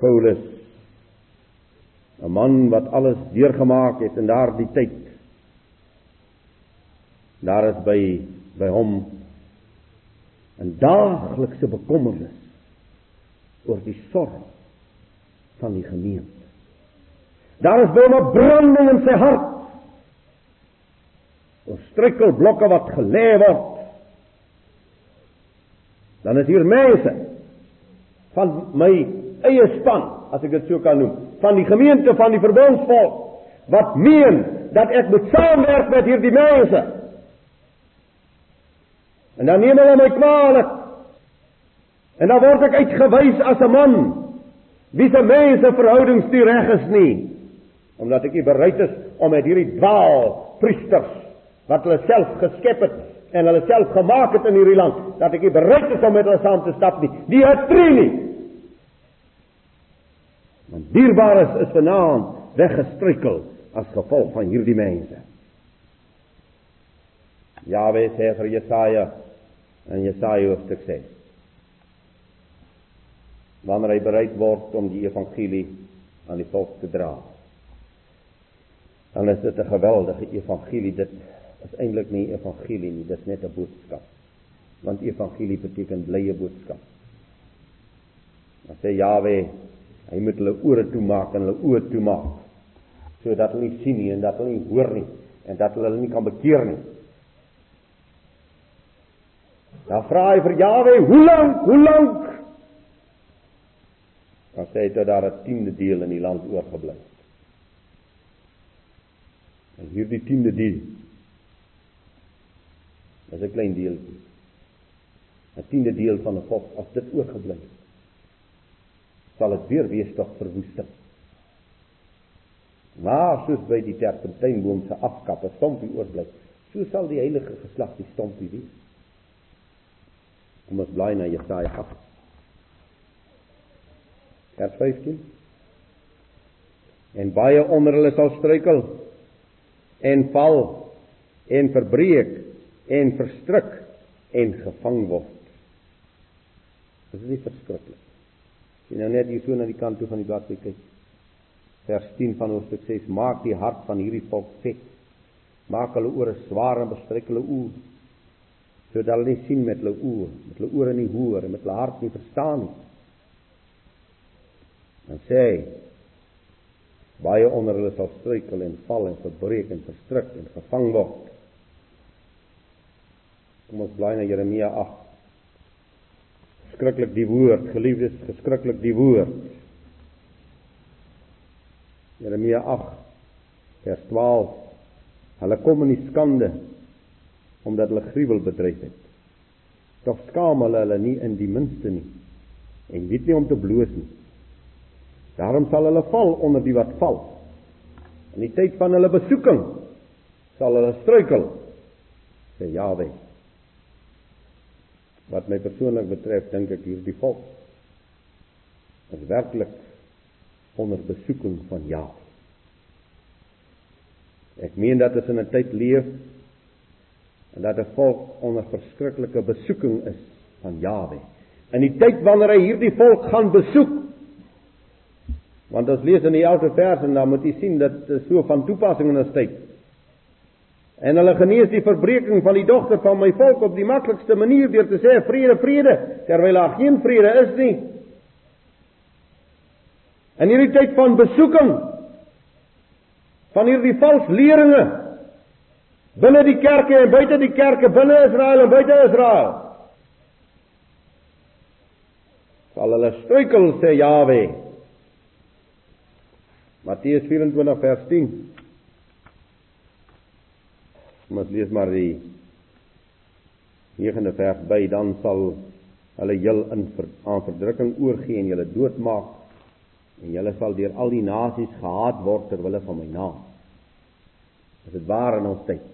Paulus 'n man wat alles deurgemaak het in daardie tyd. Daar is by by hom 'n daaglikse bekommernis oor die sorg van die gemeente. Daar is binne branding in sy hart. Oor struikelblokke wat gelê word. Dan is hier mense van my eie span, as ek dit so kan noem, van die gemeente van die verbondsvolk wat meen dat ek moet saamwerk met hierdie mense. En dan neem hulle my kwaalik. En dan word ek uitgewys as 'n man wie se mense verhoudings nie reg is nie, omdat ek nie bereid is om met hierdie dwaal priesters wat hulle self geskep het en hulle self gemaak het in hierdie land, dat ek nie bereid is om met hulle saam te stap nie. Die het tree nie. Want dierbares is vanaand weggestruikel as gevolg van hierdie mense. Jahwe sê vir Jesaja in Jesaja hoofstuk 6. Wanneer hy bereid word om die evangelie aan die volk te dra. Dan is dit 'n geweldige evangelie. Dit is eintlik nie evangelie nie, dis net 'n boodskap. Want evangelie beteken blye boodskap. Dan sê Jahwe Hy moet hulle ore toemaak en hulle oë toemaak sodat hulle nie sien nie en dat hulle nie hoor nie en dat hulle hulle nie kan bekeer nie. Dan vra hy vir Jawe, "Hoe lank? Hoe lank?" Dan sê hy dat daar 'n tiende deel in die land oorgebly het. En hierdie tiende deel is 'n klein deeltjie. 'n Tiende deel van 'n volk as dit oorgebly het sal dit weer wees tot verwoesting. Maar soos by die terpentynboom se afkap 'n stompie oorbly, so sal die heilige geslag die stompie wees. Kom ons bly na Jesaja 8. Vers 15. En baie onder hulle sal struikel en val en verbreek en verstrik en gevang word. Dit is nie verskriklik. Jy nou net hier so na die kant toe van die bladsy kyk. Vers 10 van hoofstuk 6: Maak die hart van hierdie volk vet. Maak hulle ore swaar en bestrek hulle oë sodat hulle nie sien met hulle oë, met hulle ore nie hoor en met hulle hart nie verstaan nie. Dan sê hy baie onder hulle sal struikel en val en verbreek en verstrik en gevang word. Kom ons bly na Jeremia 8 skrikkelik die woord, geliefdes, geskrikkelik die woord. Jeremia 8 vers 12. Hulle kom in die skande omdat hulle gruwel bedryf het. Tog skaam hulle hulle nie in die minste nie en weet nie om te bloos nie. Daarom sal hulle val onder die wat val. In die tyd van hulle besoeking sal hulle struikel. Sê Jahwe. Wat my persoonlik betref, dink ek hierdie volk is werklik onder besoeking van Jahwe. Ek meen dat ons in 'n tyd leef en dat 'n volk onder verskriklike besoeking is van Jahwe. In die tyd wanneer hy hierdie volk gaan besoek, want ons lees in die 11de vers en dan moet jy sien dat dit so van toepassing in ons tyd En hulle genees die verbreeking van die dogter van my volk op die maklikste manier deur te sê vrede, vrede, terwyl daar geen vrede is nie. In hierdie tyd van besoeking van hierdie valse leringe binne die kerke en buite die kerke, binne Israel en buite Israel. Sal hulle struikel sê Jawe. Matteus 24 vers 10 Kom ons lees maar die 9de vers by dan sal hulle jul in ver, aan verdrukking oorgee en julle doodmaak en julle sal deur al die nasies gehaat word ter wille van my naam. Is dit waar in ons tyd?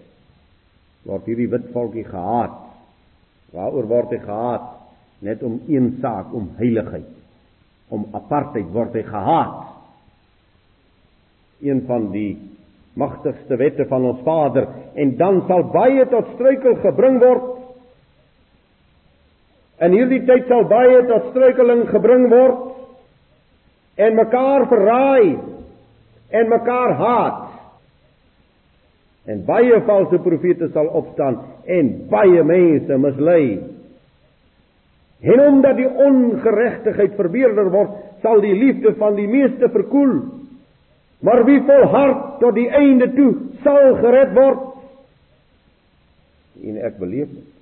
Word hierdie wit volkie gehaat? Waaroor word hy gehaat? Net om een saak, om heiligheid. Om apartheid word hy gehaat. Een van die magtigste wette van ons Vader en dan sal baie tot struikel gebring word. In hierdie tyd sal baie tot struikeling gebring word en mekaar verraai en mekaar haat. En baie valse profete sal opstaan en baie mense mislei. En omdat die ongeregtigheid verbeerder word, sal die liefde van die meeste verkoel. Maar wie volhard tot die einde toe, sal gered word. En ek beleef dit.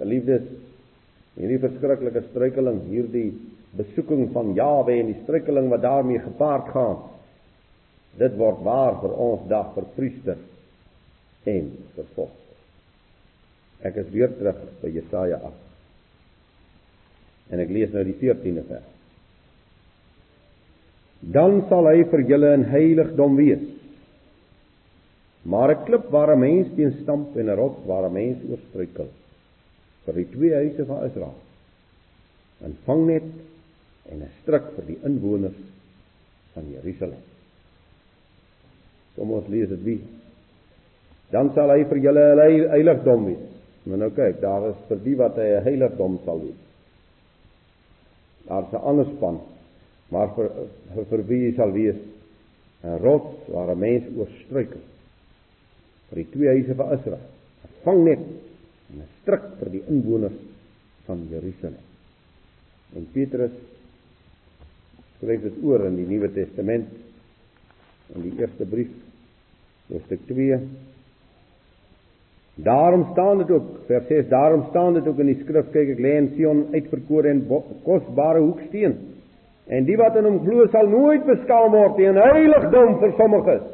Geliefdes, hierdie verskriklike struikeling, hierdie besoeking van Jawe en die struikeling wat daarmee gepaard gaan, dit word waar vir ons dag vir priester en vir volk. Ek is weer terug by Jesaja 8. En ek lees nou die 14de vers. Dan sal hy vir julle 'n heiligdom wees. Maar 'n klip waar 'n mens teen stamp en 'n rots waar 'n mens oor struikel. vir die twee huise van Israel. 'n Vangnet en 'n struik vir die inwoners van Jerusalem. Kom ons lees dit wie. Dan sal hy vir julle 'n heiligdom wees. Maar nou kyk, daar is vir die wat hy 'n heiligdom sal wees. Daar's 'n ander span, maar vir vir, vir wie sal wees 'n rots waar 'n mens oor struikel. Vir die twee huise van Israel. 'n Vangnet en 'n struik vir die inwoners van Jerusalem. En Petrus skryf dit oor in die Nuwe Testament in die eerste brief hoofstuk 2 Daarom staan dit ook vers 6 daarom staan dit ook in die skrif kyk ek lê in Sion uitverkore en kosbare hoeksteen en die wat in hom glo sal nooit beskaam word nie 'n heiligdom vir sommiges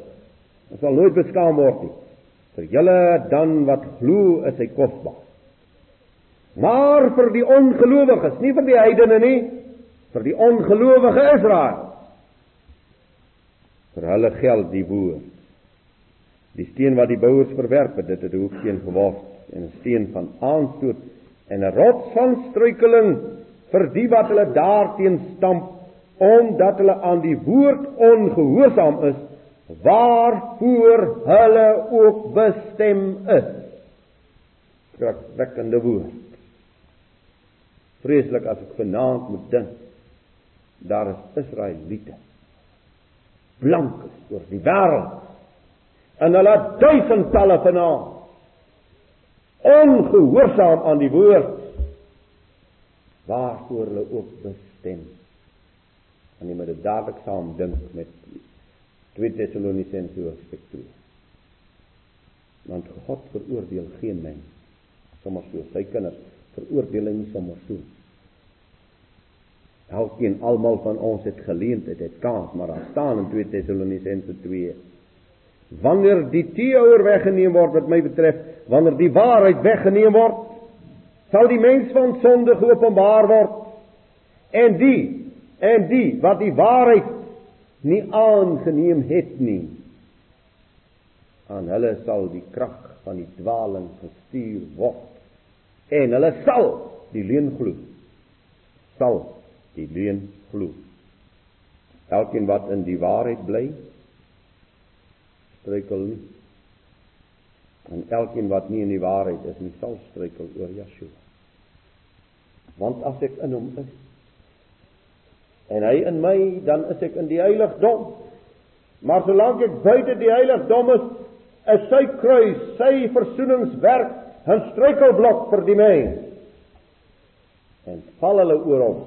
dit sal nooit beskaam word nie vir julle dan wat glo is hy kosbaar maar vir die ongelowiges nie vir die heidene nie vir die ongelowige Israel. Vir hulle geld die woord. Die steen wat die bouers verwerp het, dit het 'n hoeksteen geword en 'n steen van aanstoot en 'n rots van struikeling vir die wat hulle daarteen stamp omdat hulle aan die woord ongehoorsaam is waarvoor hulle ook bestem is. Skrikwekkende woord. Vreeslik as ek vanaand moet dink daar is Israeliete blankes oor die wêreld en hulle duisendtalle vanaand ongehoorsaam aan die woord waarvoor hulle ook bestem en jy moet dit dadelik saam dink met 2 Tessalonisense hoofstuk 2 want God veroordeel geen mens sommer so sy kinders veroordeel hy nie sommer so Elkeen almal van ons het geleentheid, het kans, maar daar staan in 2 Tessalonisense 2. Wanneer die teeouer weggeneem word wat my betref, wanneer die waarheid weggeneem word, sal die mens van sonde geopenbaar word. En die en die wat die waarheid nie aangeneem het nie, aan hulle sal die krag van die dwaling gestuur word. En hulle sal die leuen glo. Sal die leuen glo. Elkeen wat in die waarheid bly, struikel nie. En elkeen wat nie in die waarheid is nie, sal struikel oor Yeshua. Want as ek in hom is en hy in my, dan is ek in die heiligdom. Maar solank ek buite die heiligdom is, is sy kruis, sy versoeningswerk 'n struikelblok vir die mens. En val hulle oor hom